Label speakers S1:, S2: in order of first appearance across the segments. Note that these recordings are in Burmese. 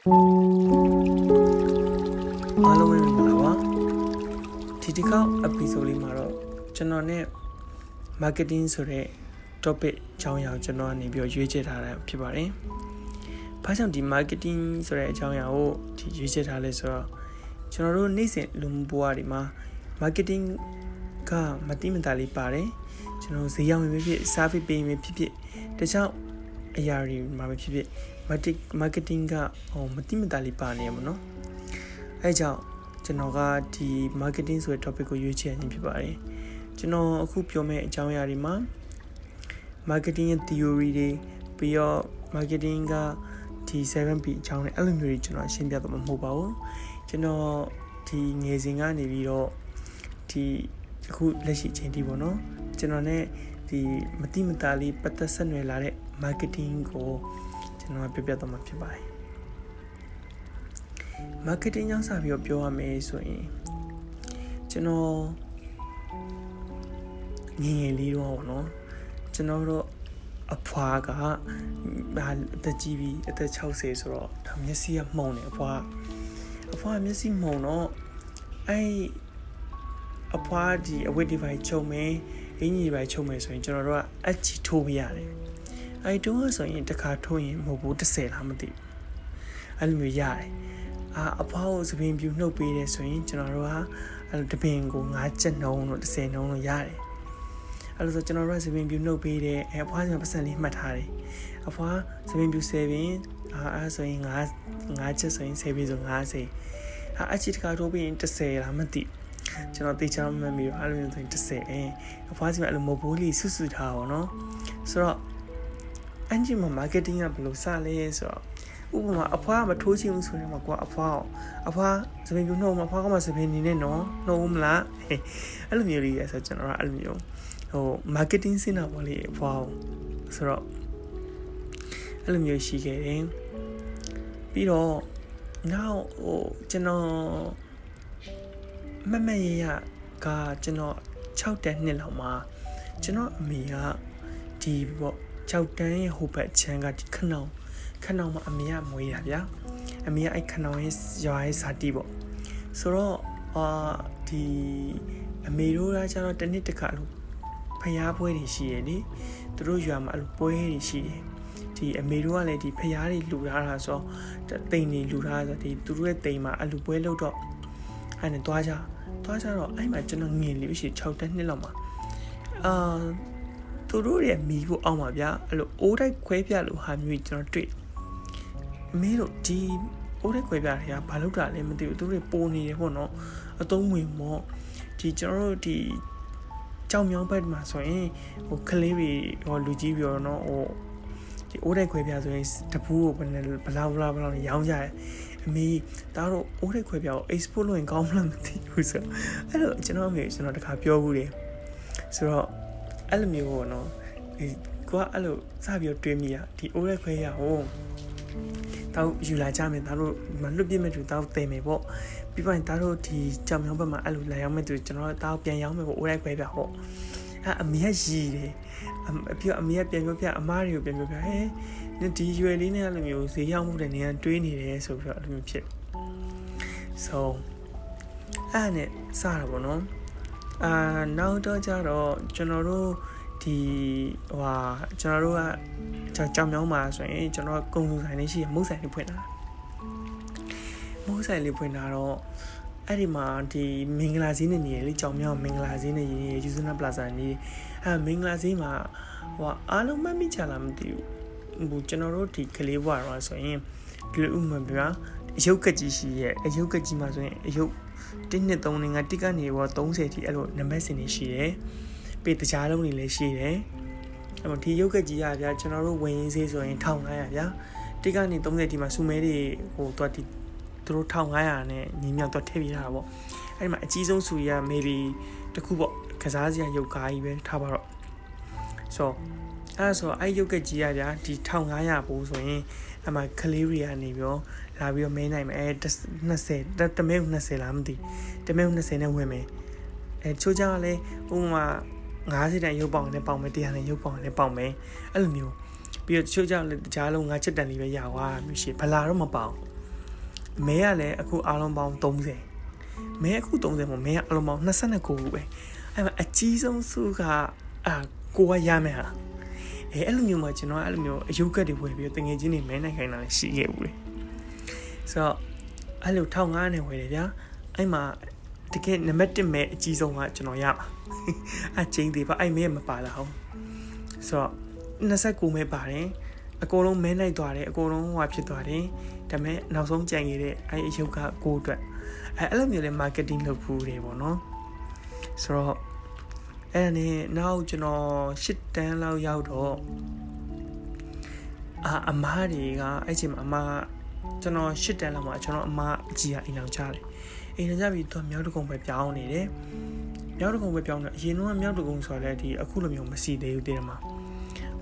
S1: အားလုံးပဲမင်္ဂလာပါဒီတစ်ခေါက် episode လေးမှာတော့ကျွန်တော်နဲ့ marketing ဆိုတဲ့ topic အကြောင်းအရာကိုကျွန်တော်ကနေပြီးရွေးချယ်ထားတာဖြစ်ပါတယ်။ဘာကြောင့်ဒီ marketing ဆိုတဲ့အကြောင်းအရာကိုဒီရွေးချယ်ထားလဲဆိုတော့ကျွန်တော်တို့နေ့စဉ်လူမှုဘဝတွေမှာ marketing ကမတိမတာလေးပါတယ်။ကျွန်တော်ဈေးရောက်ရင်ဖြစ်ဖြစ် service ပေးရင်ဖြစ်ဖြစ်တခြား အရာတွေမှာပဲဖြစ်ဖြစ် marketing ကဟိုမတိမတာလေးပါနေရမှာနော်အဲကြောင့်ကျွန်တော်ကဒီ marketing ဆိုတဲ့ topic ကိုရွေးချယ်ခြင်းဖြစ်ပါတယ်ကျွန်တော်အခုပြောမယ့်အကြောင်းအရာတွေမှာ marketing ရဲ့ theory တွေပြီးတော့ marketing ကဒီ 7P အကြောင်းနဲ့အဲ့လိုမျိုးတွေကျွန်တော်ရှင်းပြတော့မှာမဟုတ်ပါဘူးကျွန်တော်ဒီငယ်စဉ်ကနေပြီးတော့ဒီအခုလက်ရှိအချိန်ထိပေါ့နော်ကျွန်တော် ਨੇ ဒီမတိမတာလေးပတ်သက်ဆက်နွယ်လာတဲ့ marketing ကိုကျွန်တော်ပြပြတော့မှာဖြစ်ပါတယ် marketing ကြောင့်စပြီးတော့ပြောရမယ်ဆိုရင်ကျွန်တော်ငငယ်လေးတော့ဗောနော်ကျွန်တော်တို့အဖွာကဟာအသက်ကြီးပြီအသက်60ဆိုတော့ဒါမျက်စိကမှုံတယ်အဖွာအဖွာမျက်စိမှုံတော့အဲ့အဖွာဒီအဝတ်ဒီဘိုင်ချုပ်မယ်အင်ကြီးဘိုင်ချုပ်မယ်ဆိုရင်ကျွန်တော်တို့ကအချီထိုးပြရတယ် အဲ့တုန်းကဆိုရင်တစ်ခါထိုးရင်မဟုတ်ဘူး30လားမသိဘူးအဲ့လိုမျိုးရတယ်အာအဖွားကိုသပင်ပြူနှုတ်ပေးတယ်ဆိုရင်ကျွန်တော်တို့ကအဲ့လိုတပင်ကို9ချက်နှုံးလို့10နှုံးလို့ရတယ်အဲ့လိုဆိုကျွန်တော်တို့ကသပင်ပြူနှုတ်ပေးတယ်အဲအဖွားကပတ်စံလေးမှတ်ထားတယ်အဖွားသပင်ပြူ10ပင်အာအဲ့ဆိုရင်9 9ချက်ဆိုရင်10ပင်ဆို90အာအချစ်တကာထိုးပြီးရင်30လားမသိကျွန်တော်တေချာမှတ်မိတော့အဲ့လိုမျိုးဆိုရင်30အဲအဖွားစီကအဲ့လိုမဘိုးလေးဆွဆွထားပါတော့ဆိုတော့ အန်ဂျီမှာ marketing ကဘယ်လိုစလဲဆိုတော့ဥပမာအဖွားမထိုးချင်ဘူးဆိုရင်မှာကွာအဖွားအဖွားစပင်ပြနှုတ်မှာအဖွားကမှစပင်နေနဲ့နော်နှုတ်မလားအဲ့လိုမျိုးလေးရဆိုကျွန်တော်ကအဲ့လိုမျိုးဟို marketing စင်တာပေါ့လေအဖွားဆိုတော့အဲ့လိုမျိုးရှိခဲ့တယ်ပြီးတော့နောက်ဟိုကျွန်တော်မမရရကကျွန်တော်6တန်းနှစ်လောက်မှာကျွန်တော်အမေကဒီပေါ့ 6တန်းရဲ့ဟိုဘက်ချမ်းကဒီခဏောင်ခဏောင်မှာအမေကမွေးတာဗျာအမေကအဲ့ခဏောင်ရဲ့ရွာရဲ့ဇာတိပေါ့ဆိုတော့အာဒီအမေတို့ကကျတော့တစ်နှစ်တစ်ခါလို့ဖျားပွဲတွေရှိရလေသူတို့ရွာမှာအဲ့လိုပွဲတွေရှိတယ်ဒီအမေတို့ကလည်းဒီဖျားတွေလှူထားတာဆိုတော့တိမ်တွေလှူထားဆိုဒီသူတို့ရဲ့တိမ်မှာအဲ့လိုပွဲလုပ်တော့အဲ့နဲ့တွားကြတွားကြတော့အဲ့မှာကျွန်တော်ငင်လေးရှိ6တက်နှစ်လောက်မှာအာ သူတို့ရဲ့မိဖို့အောင်ပါဗျာအဲ့လိုအိုးတိုက်ခွဲပြလို့ဟာမျိုးကျွန်တော်တွေ့အမေတို့ဒီအိုးတိုက်ခွဲပြတွေကဘာလို့တာလဲမသိဘူးသူတို့ပိုနေတယ်ပေါ့နော်အသုံးဝင်မော့ဒီကျွန်တော်တို့ဒီကြောင်မြောင်းဘက်မှာဆိုရင်ဟိုကလေးတွေဟိုလူကြီးပြောတော့ဟိုဒီအိုးတိုက်ခွဲပြဆိုရင်တပူးကိုဘယ်နဲ့ဘလာဘလာဘလာရောင်းကြတယ်အမေဒါတော့အိုးတိုက်ခွဲပြကို export လုပ်ရင်ကောင်းမလားမသိဘူးဆိုအဲ့တော့ကျွန်တော်အမေကျွန်တော်တခါပြောဘူးတယ်ဆိုတော့ အဲ့လိုမျိုးပေါ့နော်ဒီကိုကအဲ့လိုစပြီးတော့တွေးမိရဒီအိုးရက်ခွဲရဟိုတောက်ယူလာကြမယ်ဒါတို့မလွတ်ပြစ်မဲ့သူတောက်တင်မယ်ပေါ့ပြီးပါရင်ဒါတို့ဒီကြောင်မြောင်းဘက်မှာအဲ့လိုလာရောက်မဲ့သူကျွန်တော်တောက်ပြန်ရောက်မယ်ပေါ့အိုးရက်ခွဲပြဟောအဲ့အမေကရည်တယ်အပြအမေကပြန်ပြောပြအမားတွေကိုပြန်ပြောပြဟဲ့ဒီရွယ်လေးနဲ့အဲ့လိုမျိုးဈေးရောက်မှုတဲ့နေရာတွေးနေတယ်ဆိုပြီးတော့အဲ့လိုမျိုးဖြစ် so အဲ့နဲ့စတာပေါ့နော် အာနောက်တော့ကြတော့ကျွန်တော်တို့ဒီဟိုဟာကျွန်တော်တို့ကကြောင်ကြောင်မြောင်းမှာဆိုရင်ကျွန်တော်ကုံစုဆိုင်လေးရှိရမုတ်ဆိုင်လေးဖွင့်တာမုတ်ဆိုင်လေးဖွင့်တာတော့အဲ့ဒီမှာဒီမင်္ဂလာဈေးနဲ့နေရလေကြောင်မြောင်းမင်္ဂလာဈေးနဲ့ရင်းယူဇနာပလာဇာနေအဲမင်္ဂလာဈေးမှာဟိုအားလုံးမမိချလာမသိဘူးဟိုကျွန်တော်တို့ဒီကလေးဘွားတော့ဆိုရင်ဒီလိုဥမာပြအယုတ်ကကြီးရှိရဲ့အယုတ်ကကြီးမှာဆိုရင်အယုတ် 1နှစ်3နှစ်ငါတိကနေဘော30ထိအဲ့လိုနံပါတ်စင်တွေရှိတယ်ပေတကြားလုံးတွေလည်းရှိတယ်အဲ့တော့ဒီရုပ်ကကြီးရဗျာကျွန်တော်တို့ဝင်ရင်းစေးဆိုရင်1500ဗျာတိကနေ30ထိမှာစူမဲတွေဟိုတော့ဒီသူတို့1500နဲ့ညီမြောက်တော့ထည့်ပြထားတာပေါ့အဲ့ဒီမှာအကြီးဆုံးစူရ maybe တခုပေါ့ကစားစရာရုပ်ကားကြီးပဲထားပါတော့ဆိုအဲ့ဆိုအဲ့ရုပ်ကကြီးရဗျာဒီ1500ပို့ဆိုရင် အမှကလေးတွေကနေပြီးတော့လာပြီးတော့မင်းနိုင်မယ်အဲ20တမဲ20လားမသိတမဲ20နဲ့ဝင်မယ်အဲချိုးကြလဲဥပမာ90တန်ရုပ်ပေါင်နဲ့ပေါင်မယ်100တန်ရုပ်ပေါင်နဲ့ပေါင်မယ်အဲ့လိုမျိုးပြီးတော့ချိုးကြလဲတကြားလုံး9ချက်တန်လေးပဲရသွားမျိုးရှိဘလာတော့မပေါင်မဲကလည်းအခုအားလုံးပေါင်း30မဲအခု30ပေါ့မဲကအားလုံးပေါင်း29ခုပဲအဲ့မှာအကြီးဆုံးစုကအာကိုကရမယ်ဟာ အဲအဲ့လိုမျိုးမှာကျွန်တော်အဲ့လိုမျိုးအယုတ်ကတ်တွေဝယ်ပြီးတငယ်ချင်းတွေမဲနိုင်ခိုင်းတာလည်းရှိခဲ့ဘူးလေဆိုတော့အဲ့လို1500နဲ့ဝယ်တယ်ဗျာအဲ့မှာတကယ်နံပါတ်1မဲအကြီးဆုံးကကျွန်တော်ရပါအချင်းသေးပါအဲ့မဲမပါလာအောင်ဆိုတော့29မဲပါတယ်အကုန်လုံးမဲနိုင်သွားတယ်အကုန်လုံးဟိုဖြစ်သွားတယ်ဒါပေမဲ့နောက်ဆုံးကြံခဲ့တဲ့အဲ့အယုတ်ကကိုအတွက်အဲအဲ့လိုမျိုးလဲ marketing လုပ်ဖို့တယ်ပေါ့နော်ဆိုတော့ အဲ့ဒါနဲ့နောက်ကျွန်တော်၈တန်းလောက်ရောက်တော့အာအမားတွေကအဲ့ချိန်မှာအမားကျွန်တော်၈တန်းလောက်မှာကျွန်တော်အမားအကြီးကအိမ်အောင်ချတယ်အိမ်အောင်ချပြီးတော့မြောက်တကုံပဲပြောင်းနေတယ်မြောက်တကုံပဲပြောင်းနေအရင်တော့မြောက်တကုံဆိုတော့လည်းဒီအခုလိုမျိုးမစီသေးဘူးတည်းမှာ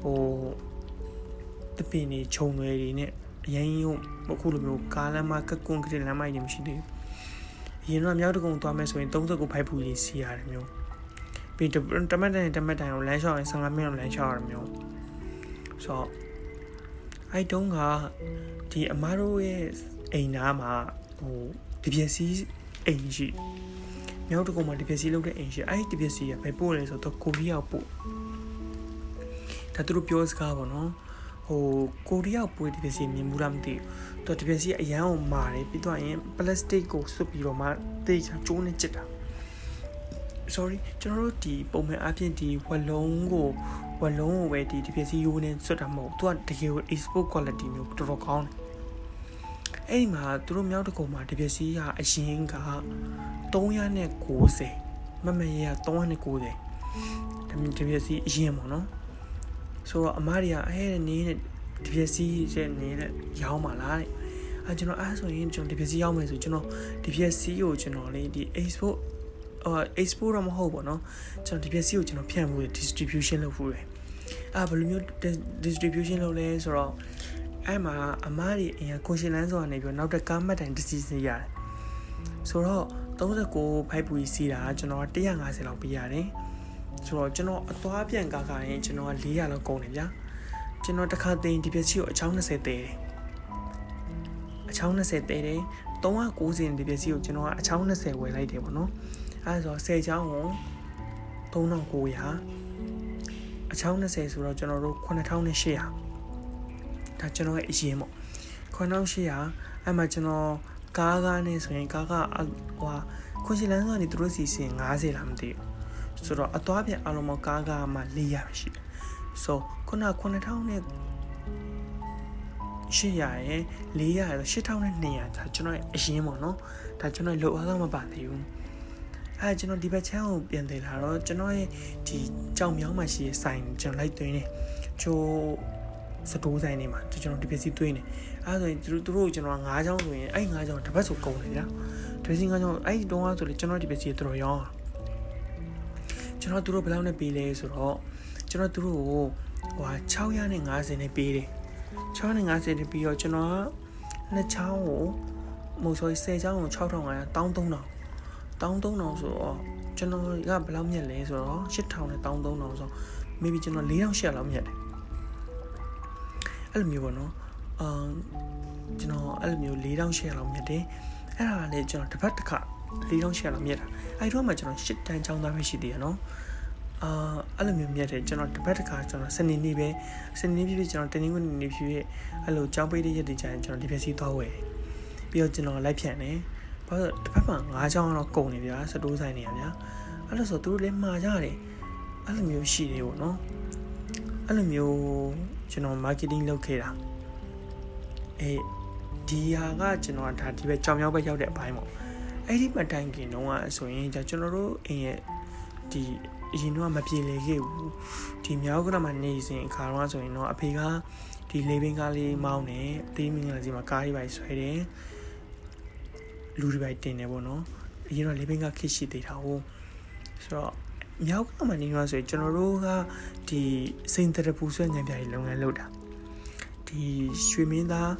S1: ဟိုတပင်နေခြုံတွေတွေနဲ့အရင်ရုံအခုလိုမျိုးကားလမ်းမကကွန်ကရစ်လမ်းမကြီးမရှိသေးဘူးအရင်တော့မြောက်တကုံသွားမယ်ဆိုရင်39ဖိုက်ဖူကြီးစီရတယ်မျိုး ပြီးတမတ်တိုင်တမတ်တိုင်ကိုလမ်းလျှောက်ရင်15မိနစ်လမ်းလျှောက်ရမျိုးဆိုတော့အဲ့တုန်းကဒီအမားတို့ရဲ့အိမ်သားမှာဟိုဒီပစ္စည်းအိမ်ရှိမြောက်တကုံမှာဒီပစ္စည်းလုပ်တဲ့အိမ်ရှိအဲ့ဒီပစ္စည်းကဘယ်ပို့လဲဆိုတော့ကိုရီးယားပို့ဒါသူတို့ပြောစကားပေါ့နော်ဟိုကိုရီးယားပွေဒီပစ္စည်းမြင်မှုလားမသိဘူးသူဒီပစ္စည်းအရန်ကိုမာတယ်ပြီးတော့ရင်ပလတ်စတစ်ကိုဆွတ်ပြီးတော့မှတေးချကျိုးနဲ့ချစ်တာ sorry ကျွန်တော်တို့ဒီပုံမှန်အပြင်ဒီဝလုံးကိုဝလုံးကိုပဲဒီဒီပစ္စည်းရိုးနဲ့ဆွတ်တာမဟုတ်သူကတကယ်ကို export quality မျိုးတော်တော်ကောင်းတယ်အဲ့ဒီမှာသူတို့မြောက်တကုံမှာဒီပစ္စည်းကအရင်က390မမရရ390ဒီပစ္စည်းအရင်ပေါ့နော်ဆိုတော့အမားတွေကအဲနေတဲ့ဒီပစ္စည်းရဲ့နေတဲ့ရောင်းပါလားတဲ့အဲကျွန်တော်အဲဆိုရင်ကျွန်တော်ဒီပစ္စည်းရောင်းမယ်ဆိုကျွန်တော်ဒီပစ္စည်းကိုကျွန်တော်လေဒီ export ဟို export တော့မဟုတ်ပေါ့နော်ကျွန်တော်ဒီပစ္စည်းကိုကျွန်တော်ဖြန့်ဖို့ distribution လုပ်ဖို့ရယ်အဲဘယ်လိုမျိုး distribution လုပ်လဲဆိုတော့အဲ့မှာအမားတွေအရင်ကိုရှင်လန်းဆိုတာနေပြီးနောက်တစ်ကားမှတ်တိုင် decision ရတယ်ဆိုတော့39ဖိုက်ပူကြီးစီးတာကျွန်တော်150လောက်ပေးရတယ်ဆိုတော့ကျွန်တော်အသွားပြန်ကားကားရင်ကျွန်တော်က400လောက်ကုန်တယ်ဗျာကျွန်တော်တစ်ခါသိရင်ဒီပစ္စည်းကိုအချောင်း20သေးတယ်အချောင်း20သေးတယ်390ဒီပစ္စည်းကိုကျွန်တော်ကအချောင်း20ဝယ်လိုက်တယ်ပေါ့နော် အဲဆိုတော့10ချောင်းကို3900အချောင်း20ဆိုတော့ကျွန်တော်တို့9800ဒါကျွန်တော်ရဲ့အရင်ပေါ့9800အဲ့မှာကျွန်တော်ကားကားနဲ့ဆိုရင်ကားကဟိုခွန်ရှိလန်းကနေသူတို့စီစဉ်90လားမသိဘူးဆိုတော့အသွားပြန်အလုံးမကားကားမှ400ပဲရှိတယ်ဆိုခုန9000နဲ့800ရဲ့400ရဲ့8200ဒါကျွန်တော်ရဲ့အရင်ပေါ့နော်ဒါကျွန်တော်လိုအားတော့မပါသေးဘူး အဲကျွန်တော်ဒီဘက်ချမ်းကိုပြန်သေးလာတော့ကျွန်တော်ရဲ့ဒီကြောင်မြောင်းမှာရှိတဲ့ဆိုင်ကျွန်တော်လိုက်သွင်းနေချိုးစတိုးဆိုင်နေမှာကျွန်တော်ဒီပစ္စည်းသွင်းနေအဲဆိုရင်သူတို့တို့ကျွန်တော်9ချောင်းဆိုရင်အဲ့9ချောင်းတစ်ပတ်ဆိုကုန်တယ်ဗျာဒွေးစင်း9ချောင်းအဲ့ဒီတုန်းကဆိုလေကျွန်တော်ဒီပစ္စည်းတော်တော်ရောင်းကျွန်တော်သူတို့ဘယ်လောက်နဲ့ပေးလဲဆိုတော့ကျွန်တော်သူတို့ကိုဟို650နဲ့ပေးတယ်650နဲ့ပြီးတော့ကျွန်တော်နှစ်ချောင်းကိုမို့ဆို10ချောင်းကို6500 13000 13000ဆိုတော့ကျွန်တော်ကဘယ်လောက်မြက်လဲဆိုတော့8000နဲ့13000ဆိုတော့ maybe ကျွန်တော်4800လောက်မြက်တယ်အဲ့လိုမျိုးပေါ့နော်အာကျွန်တော်အဲ့လိုမျိုး4800လောက်မြက်တယ်အဲ့ဒါလည်းကျွန်တော်တစ်ပတ်တစ်ခါ4800လောက်မြက်တာအဲ့တော့မှကျွန်တော်8တန်းချောင်းသားပဲရှိသေးရနော်အာအဲ့လိုမျိုးမြက်တယ်ကျွန်တော်တစ်ပတ်တစ်ခါကျွန်တော်စနေနေ့ပဲစနေနေ့ဖြစ်ဖြစ်ကျွန်တော်တနင်္ဂနွေနေ့ဖြစ်ဖြစ်အဲ့လိုကြောင်းပေးတဲ့ရက်တွေကျရင်ကျွန်တော်ဒီပစ္စည်းသွားဝယ်ပြီးတော့ကျွန်တော်လိုက်ဖြန့်တယ် ဘာလို့တစ်ဖက်မှာ၅ချောင်းတော့ကုန်နေဗျာစတိုးဆိုင်နေရဗျာအဲ့လိုဆိုသူတို့လည်းမှာကြတယ်အဲ့လိုမျိုးရှိတယ်ပေါ့နော်အဲ့လိုမျိုးကျွန်တော် marketing လုပ်ခဲ့တာအေးဒီဟာကကျွန်တော်ဒါဒီဘက်ကြောင်မြောက်ဘက်ရောက်တဲ့အပိုင်းပေါ့အဲ့ဒီမတိုင်ခင်တုန်းကဆိုရင်ကျွန်တော်တို့အင်းရဲ့ဒီအရင်တော့မပြေလေခဲ့ဘူးဒီမြောက်ကရမှာနေစဉ်အခါတော့ဆိုရင်တော့အဖေကဒီလေဘင်းကားလေးမောင်းတယ်တေးမင်္ဂလာစီမှာကားလေးပါဆွဲတယ် လူတွေပဲတင်တယ်ပေါ့နော်အရင်တော့လေဘင်းကားခစ်ရှိသေးတာဟုတ်ဆိုတော့မြောက်ကမှနေတော့ဆိုရင်ကျွန်တော်တို့ကဒီစိန်တရပူဆွဲညံပြားကြီးလုပ်ငန်းလုပ်တာဒီရွှေမင်းသား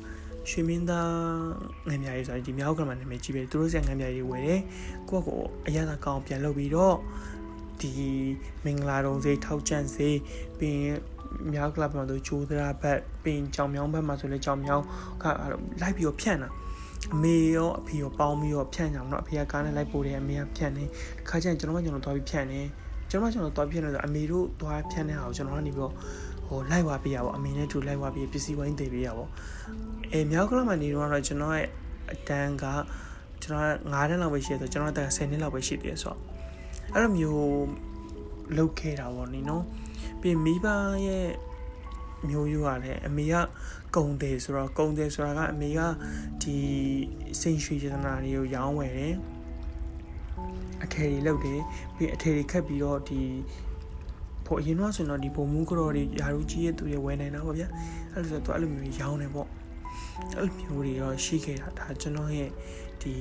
S1: ရွှေမင်းသားငံပြားကြီးဆိုရင်ဒီမြောက်ကမှနာမည်ကြီးပဲသူတို့ဆက်ငံပြားကြီးဝယ်တယ်ကိုယ့်ကိုအရသာကောင်းပြန်လုပ်ပြီးတော့ဒီမင်္ဂလာတုံးစေးထောက်ချန့်စေးပြီးရင်မြောက်ကလပ်မှာဆိုချိုးသရာဘက်ပြီးရင်ကြောင်မြောင်းဘက်မှာဆိုလဲကြောင်မြောင်းကလိုက်ပြီးတော့ဖြန့်တာ အမေရောအဖေရောပေါင်းပြီးတော့ဖြန့်ကြအောင်နော်အဖေကကားနဲ့လိုက်ပို့တယ်အမေကဖြန့်တယ်တခါကျရင်ကျွန်တော်ကကျွန်တော်သွားပြီးဖြန့်တယ်ကျွန်တော်ကကျွန်တော်သွားဖြန့်တယ်ဆိုအမေတို့သွားဖြန့်တဲ့ဟာကိုကျွန်တော်ကနေပြီးတော့ဟိုလိုက်ဝါပေးရပါအမေနဲ့တူလိုက်ဝါပေးပစ္စည်းဝိုင်းတည်ပေးရပါအဲမြောက်ကလာမှာနေတော့ကျွန်တော်ရဲ့အတန်းကကျွန်တော်9တန်းလောက်ပဲရှိတယ်ဆိုကျွန်တော်တန်း10နှစ်လောက်ပဲရှိသေးတယ်ဆိုတော့အဲ့လိုမျိုးလုပ်ခဲ့တာပေါ့နိနော်ပြီးမိဘရဲ့မျိုးရိုးကလည်းအမေက ကုံတယ်ဆိုတော့ကုံတယ်ဆိုတာကအမေကဒီစိန်ရွှေရတနာတွေကိုရောင်းဝယ်တယ်အထည်တွေလုပ်တယ်ပြီးအထည်တွေခတ်ပြီးတော့ဒီဖို့အရင်တော့ဆိုတော့ဒီဘုံမူးကြော်တွေယာရုကြီးရဲ့သူတွေဝယ်နေတာပေါ့ဗျာအဲ့လိုဆိုတော့အဲ့လိုမျိုးရောင်းနေပေါ့အဲ့လိုမျိုးတွေတော့ရှိခဲ့တာဒါကျွန်တော်ရဲ့ဒီ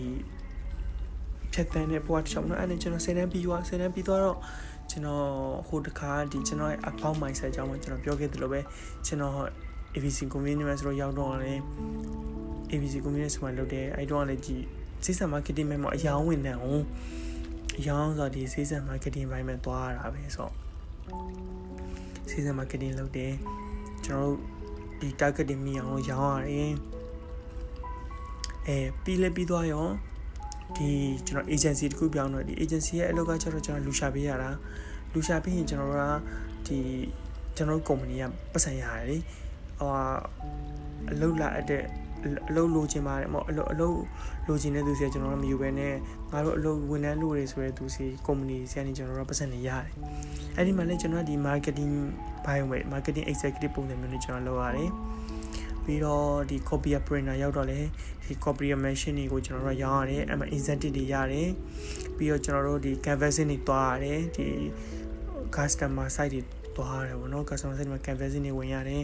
S1: ဖြတ်တန်းတဲ့ဘဝတစ်ချောင်းတော့အဲ့ဒါကျွန်တော်ဆယ်တန်းပြီးသွားဆယ်တန်းပြီးသွားတော့ကျွန်တော်ဟိုတခါဒီကျွန်တော်ရဲ့ account mindset အကြောင်းကိုကျွန်တော်ပြောခဲ့သလိုပဲကျွန်တော် ABC community မှာဆိုတော့ရောက်တော့လည်း ABC community ဆိုမှလုပ်တယ်အဲ့တော့လည်းကြည်စိစံ marketing မှာအယောင်းဝင်နေအောင်အယောင်းဆိုဒီစိစံ marketing ဘိုင်းမှာသွားရတာပဲဆိုတော့စိစံ marketing လုပ်တယ်ကျွန်တော်တို့ဒီ targeting မိအောင်ရောင်းရတယ်အဲပြီးလဲပြီးသွားရောဒီကျွန်တော် agency တခုပြောင်းတော့ဒီ agency ရဲ့အလုပ်ကကျတော့ကျွန်တော်လူရှာပေးရတာလူရှာပေးရင်ကျွန်တော်တို့ကဒီကျွန်တော်တို့ company ကပတ်စံရတယ်လေ ဟိုအလုပ်လာတဲ့အလုပ်လိုချင်ပါတယ်မဟုတ်အလုပ်အလုပ်လိုချင်တဲ့သူစီကကျွန်တော်တို့မယူဘဲနဲ့ငါတို့အလုပ်ဝန်ထမ်းလိုတွေဆိုတဲ့သူစီ company စီကနေကျွန်တော်တို့ပတ်စံနေရတယ်အဲ့ဒီမှာလည်းကျွန်တော်ဒီ marketing bio marketing executive ပုံစံမျိုးနဲ့ကျွန်တော်လုပ်ရတယ်ပြီးတော့ဒီ copier printer ရောက်တော့လေဒီ copier machine တွေကိုကျွန်တော်တို့ရောင်းရတယ်အဲ့မှာ incentive တွေရတယ်ပြီးတော့ကျွန်တော်တို့ဒီ canvassing တွေတွားရတယ်ဒီ customer site တွေတွားရတယ်ပေါ့နော် customer site မှာ canvassing တွေဝင်ရတယ်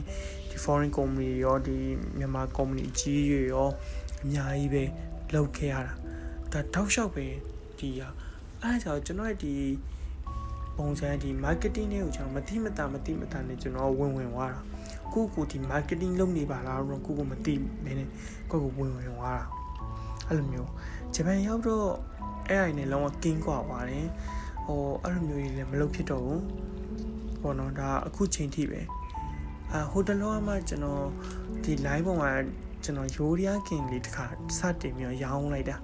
S1: ဒီ foreign company ရောဒီမြန်မာ company ကြီးတွေရောအများကြီးပဲလုပ်ခဲ့ရတာဒါတောက်လျှောက်ပဲဒီဟာအဲ့ဒါကြောင့်ကျွန်တော်ရဲ့ဒီပုံစံဒီ marketing တွေကိုကျွန်တော်မတိမတာမတိမတာနဲ့ကျွန်တော်ဝင်ဝင်သွားတာကိုကိုဒီ marketing လုပ်နေပါလားတော့ကိုကိုမသိမင်းနဲ့ကိုကိုဝင်ဝင်သွားတာအဲ့လိုမျိုးဂျပန်ရောက်တော့အဲ့အိုင်နဲ့လုံးဝကင်းကွာပါတယ်ဟိုအဲ့လိုမျိုးကြီးလည်းမလုပ်ဖြစ်တော့ဘူးဘောနော်ဒါအခုချိန်ထိပဲ အာဟိုတလောကမှကျွန်တော်ဒီ live ပေါ်မှာကျွန်တော်ရိုးရီးယားကင်လေးတစ်ခါစတင်ပြီးရောင်းလိုက်တာ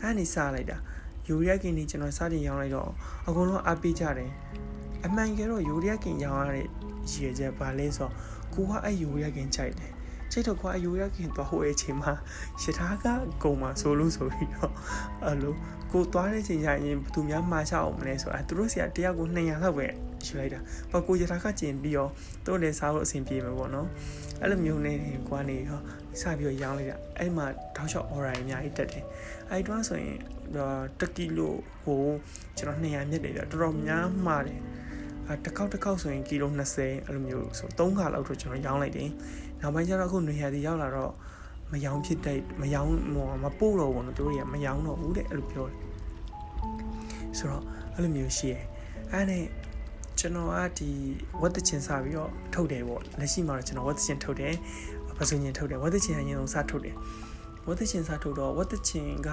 S1: အဲ့ဒီစလိုက်တာယူရီးယားကင်လေးကျွန်တော်စတင်ရောင်းလိုက်တော့အကုန်လုံးအားပေးကြတယ်အမှန်ကြတော့ယူရီးယားကင်ရောင်းရတဲ့ရည်ချက်ပါလဲဆိုတော့ကိုကအဲ့ယူရခင်ကြိုက်တယ်ချိတ်တော့ကွာယူရခင်သွားဟိုအချိန်မှာရထားကကုံမှာဆိုလို့ဆိုပြီးတော့အဲ့လိုကိုသွားတဲ့ချိန်ကျရင်ဘသူများမှာချအောင်မလဲဆိုအဲသူတို့စီကတယောက်ကို200လောက်ပဲ ယူလိုက်တာဘာကိုရထားကကျင်ပြီးတော့သူတို့လည်းစားလို့အဆင်ပြေမှာပေါ့နော်အဲ့လိုမျိုးနေကွာနေရောစပြီးတော့ရောင်းလိုက်တာအဲ့မှာတောက်လျှောက် order အများကြီးတက်တယ်အဲ့တော့ဆိုရင်တကီလိုဟိုကျွန်တော်200မြက်တယ်တော်တော်များမှာတယ်အဲတစ်ခေါက်တစ်ခေါက်ဆိုရင်ကီလို20အဲ့လိုမျိုးဆို3ခါလောက်တော့ကျွန်တော်ရောင်းလိုက်တယ်နောက်ပိုင်းကျတော့အခုနေရာဒီရောက်လာတော့မယောင်းဖြစ်တဲ့မယောင်းမပို့တော့ဘူးနော်တို့တွေကမယောင်းတော့ဘူးတဲ့အဲ့လိုပြောတယ်ဆိုတော့အဲ့လိုမျိုးရှိရယ်အဲ့နဲ့ ကျွန်တော်ကဒီဝတ်တချင်စပြီးတော့ထုတ်တယ်ပေါ့လက်ရှိမှာတော့ကျွန်တော်ဝတ်တချင်ထုတ်တယ်ပစုံညင်ထုတ်တယ်ဝတ်တချင်အရင်ဆုံးစထုတ်တယ်ဝတ်တချင်စထုတ်တော့ဝတ်တချင်က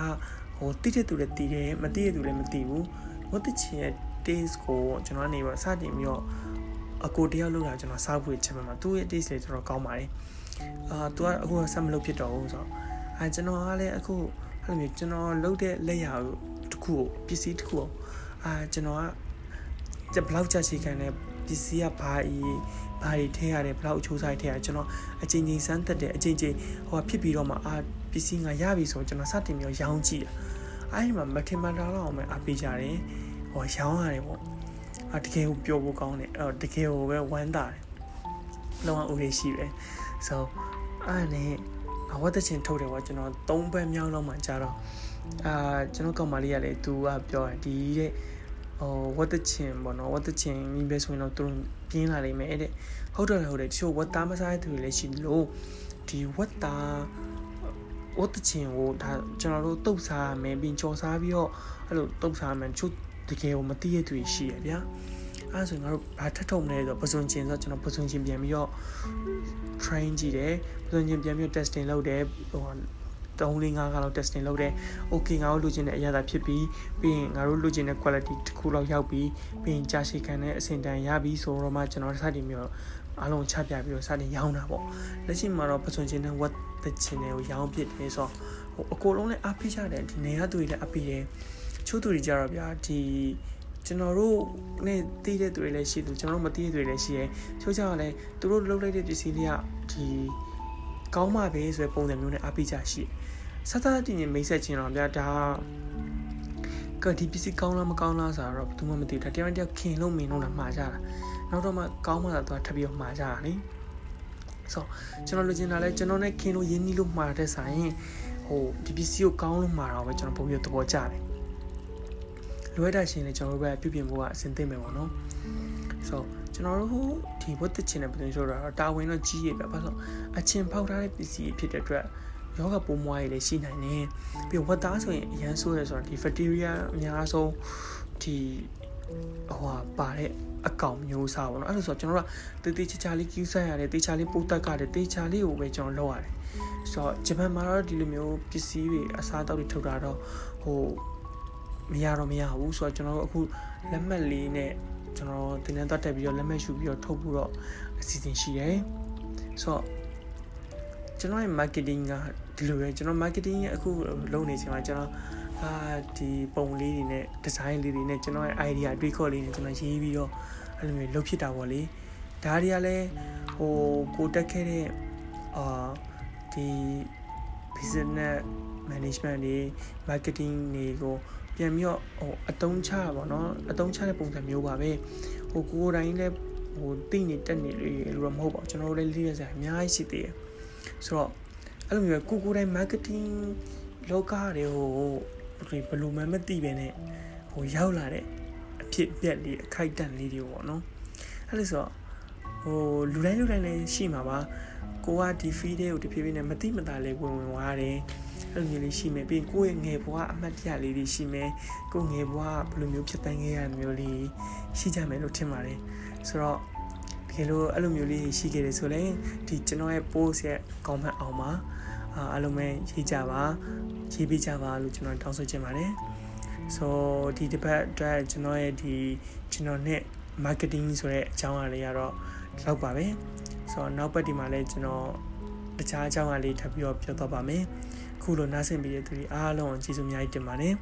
S1: ဟိုတိတဲ့သူလည်းတီးတယ်မတိတဲ့သူလည်းမတီးဘူးဝတ်တချင်ရဲ့ taste ကိုကျွန်တော်ကနေပြီးစတင်ပြီးတော့အကိုတယောက်လောက်တာကျွန်တော်စားဖို့ချက်မှာသူ့ရဲ့ taste လေးတော်တော်ကောင်းပါတယ်အာသူကအခုဆက်မလုပ်ဖြစ်တော့ဘူးဆိုတော့အဲကျွန်တော်ကလည်းအခုအဲ့လိုမျိုးကျွန်တော်လုပ်တဲ့လက်ရာတစ်ခုကိုပစ္စည်းတစ်ခုကိုအာကျွန်တော်က ဘလောက်ကြာချီခံတဲ့ပစ္စည်းကဘာဤဘာတွေထည့်ရတယ်ဘလောက်အချိုးစားထည့်ရကျွန်တော်အချိန်ချင်းစမ်းသက်တယ်အချိန်ချင်းဟိုဖြစ်ပြီးတော့မှအာပစ္စည်းငါရပြီဆိုကျွန်တော်စတင်ပြီးရောင်းကြည့်တာအဲဒီမှာမထင်မှန်တာတော့မှအပေးကြတယ်ဟောရောင်းရတယ်ပေါ့အတကယ်ကိုပျော်ဖို့ကောင်းတယ်အဲ့တော့တကယ်ကိုပဲဝမ်းသာတယ်လုံးဝဦးရရှိပဲဆိုအဲ့နဲ့အဝတ်တချင်ထုတ်တယ်ပေါ့ကျွန်တော်၃ဘက်မြောက်လောက်မှကြာတော့အာကျွန်တော်ကောင်မလေးကလည်းသူကပြောတယ်ဒီတဲ့ ဟိုဝတ်တချင်ပေါ့နော်ဝတ်တချင်မိပဲဆိုရင်တော့သူတို့ပြင်းလာလိမ့်မယ်တဲ့ဟုတ်တယ်ဟုတ်တယ်တချို့ဝတ်သားမစားတဲ့သူတွေလည်းရှိလို့ဒီဝတ်သားဝတ်တချင်ကိုဒါကျွန်တော်တို့တုတ်စားမယ်ပြီးကြော်စားပြီးတော့အဲ့လိုတုတ်စားမယ်ချို့တကယ်ကိုမသိရသူရှိရဗျာအဲဆိုငါတို့ဘာထပ်ထုံမလဲဆိုပစွန်ချင်းဆိုကျွန်တော်ပစွန်ချင်းပြန်ပြီးတော့ train ကြည့်တယ်ပစွန်ချင်းပြန်ပြီး testing လုပ်တယ်ဟို 3 4 5ခါလောက် testing လုပ်တယ် okay ငါတို့လိုချင်တဲ့အရာသာဖြစ်ပြီးပြီးရင်ငါတို့လိုချင်တဲ့ quality တစ်ခုလောက်ရောက်ပြီးပြီးရင်ကြာရှည်ခံတဲ့အဆင့်တန်းရပြီးဆိုတော့မှကျွန်တော်စတင်ပြီးတော့အားလုံးချပြပြီးတော့စတင်ရောင်းတာပေါ့လက်ရှိမှာတော့ပစွန်ချင်းနဲ့ what တဲ့ချင်းတွေကိုရောင်းဖြစ်တယ်ဆိုတော့ဟဟိုအကိုလုံးလည်းအားပေးကြတယ်ဒီနေရသူတွေလည်းအားပေးတယ်ချို့သူတွေကြတော့ဗျာဒီကျွန်တော်တို့နဲ့သိတဲ့သူတွေလည်းရှိသူကျွန်တော်တို့မသိတဲ့သူတွေလည်းရှိတယ်ချို့ကြတော့လည်းသူတို့လှုပ်လိုက်တဲ့ပစ္စည်းလေးကဒီကောင်းမှပဲဆိုတဲ့ပုံစံမျိုးနဲ့အားပေးကြရှိ စသတည်နေမိတ်ဆက်ချင်းတော့ဗျာဒါကဒီပစ္စည်းကောင်းလားမကောင်းလားဆိုတော့ဘယ်သူမှမသိဘူးဒါတရားတရားခင်လို့မင်းလို့လာမှားကြတာနောက်တော့မှကောင်းမှသာသူကထပ်ပြီးမှားကြတာနိဆိုကျွန်တော်လိုချင်တာလဲကျွန်တော်နဲ့ခင်လို့ရင်းနှီးလို့မှားတဲ့ဆိုင်ဟိုဒီပစ္စည်းကိုကောင်းလို့မှာတော့ပဲကျွန်တော်ပုံပြသဘောကျတယ်လွဲတာရှင်လည်းကျွန်တော်တို့ပဲပြုပြင်ဖို့ကအဆင်သင့်မယ်ပေါ့နော်ဆိုကျွန်တော်တို့ဒီဝတ်တချင်တဲ့ပုံစံဆိုတာတော့တာဝန်တော့ကြီးရပဲဘာလို့အချင်းဖောက်ထားတဲ့ပစ္စည်းဖြစ်တဲ့အတွက် ယောဂပိုးမွားရည်လည်းရှိနိုင်တယ်ပြီးဝတ်သားဆိုရင်အရန်ဆိုးရဆိုတာဒီ bacteria အများဆုံးဒီဟိုဟာပါတဲ့အကောင်မျိုးစားပေါ့နော်အဲ့လိုဆိုကျွန်တော်ကတေးသေးချာချာလေးကျူးဆက်ရတယ်တေးချာလေးပို့တက်ကတယ်တေးချာလေးကိုပဲကျွန်တော်လုပ်ရတယ်ဆိုတော့ဂျပန်မှာတော့ဒီလိုမျိုးပစ္စည်းတွေအစားအသောက်တွေထုတ်တာတော့ဟိုမရတော့မရဘူးဆိုတော့ကျွန်တော်တို့အခုလက်မှတ်လေးနဲ့ကျွန်တော်တင်တန်းသွားတက်ပြီးတော့လက်မှတ်ယူပြီးတော့ထုတ်ဖို့တော့အစီအစဉ်ရှိတယ်ဆိုတော့ ကျွန်တော်ရဲ့ marketing ကဒီလိုပဲကျွန်တော် marketing ရဲ့အခုလုပ်နေချိန်မှာကျွန်တော်အာဒီပုံလေးတွေနဲ့ design လေးတွေနဲ့ကျွန်တော်ရဲ့ idea တွေးခေါ်လေးနဲ့ကျွန်တော်ရေးပြီးတော့အဲ့လိုမျိုးလုပ်ဖြစ်တာပေါ့လေဒါတွေကလည်းဟိုကိုတက်ခဲ့တဲ့အာဒီ business management တွေ marketing တွေကိုပြန်ပြီးတော့ဟိုအတုံးချတာပေါ့နော်အတုံးချတဲ့ပုံစံမျိုးပါပဲဟိုကိုယ်တိုင်လည်းဟိုတိနေတက်နေလို့တော့မဟုတ်ပါဘူးကျွန်တော်တို့လည်းလေ့ရစရာအများကြီးရှိသေးတယ် ဆိုတော့အဲ့လိုမျိုးကိုကိုယ်တိုင် marketing လောကတွေဟိုဘယ်လိုမှမသိပဲနဲ့ဟိုရောက်လာတဲ့အဖြစ်ပြက်လေးအခိုက်တန့်လေးတွေပေါ့နော်အဲ့လိုဆိုတော့ဟိုလူတိုင်းလူတိုင်းလည်းရှိမှာပါကိုကဒီ feed တွေကိုတဖြည်းဖြည်းနဲ့မတိမတာလေးဝင်ဝင်သွားတယ်အဲ့လိုမျိုးလေးရှိမယ်ပြီးကိုယ့်ရဲ့ငယ်ဘဝအမှတ်တရလေးတွေရှိမယ်ကိုငယ်ဘဝဘယ်လိုမျိုးဖြစ်တန်းခဲ့ရမျိုးလေးရှိကြမယ်လို့ထင်ပါတယ်ဆိုတော့ တကယ်လို့အဲ့လိုမျိုးလေးရှိခဲ့တယ်ဆိုရင်ဒီကျွန်တော်ရဲ့ post ရဲ့ comment အောင်မှာအားလုံးပဲရေးကြပါရေးပေးကြပါလို့ကျွန်တော်တောင်းဆိုချင်ပါတယ်ဆိုဒီတစ်ပတ်အတွက်ကျွန်တော်ရဲ့ဒီကျွန်တော်နဲ့ marketing ဆိုတဲ့အကြောင်းအရာလေးကတော့လောက်ပါပဲဆိုတော့နောက်ပတ်ဒီမှာလည်းကျွန်တော်တခြားအကြောင်းအရာလေးထပ်ပြီးတော့ပြောတော့ပါမယ်ခုလိုနားဆင်ပေးတဲ့သူတွေအားလုံးကျေးဇူးအများကြီးတင်ပါတယ်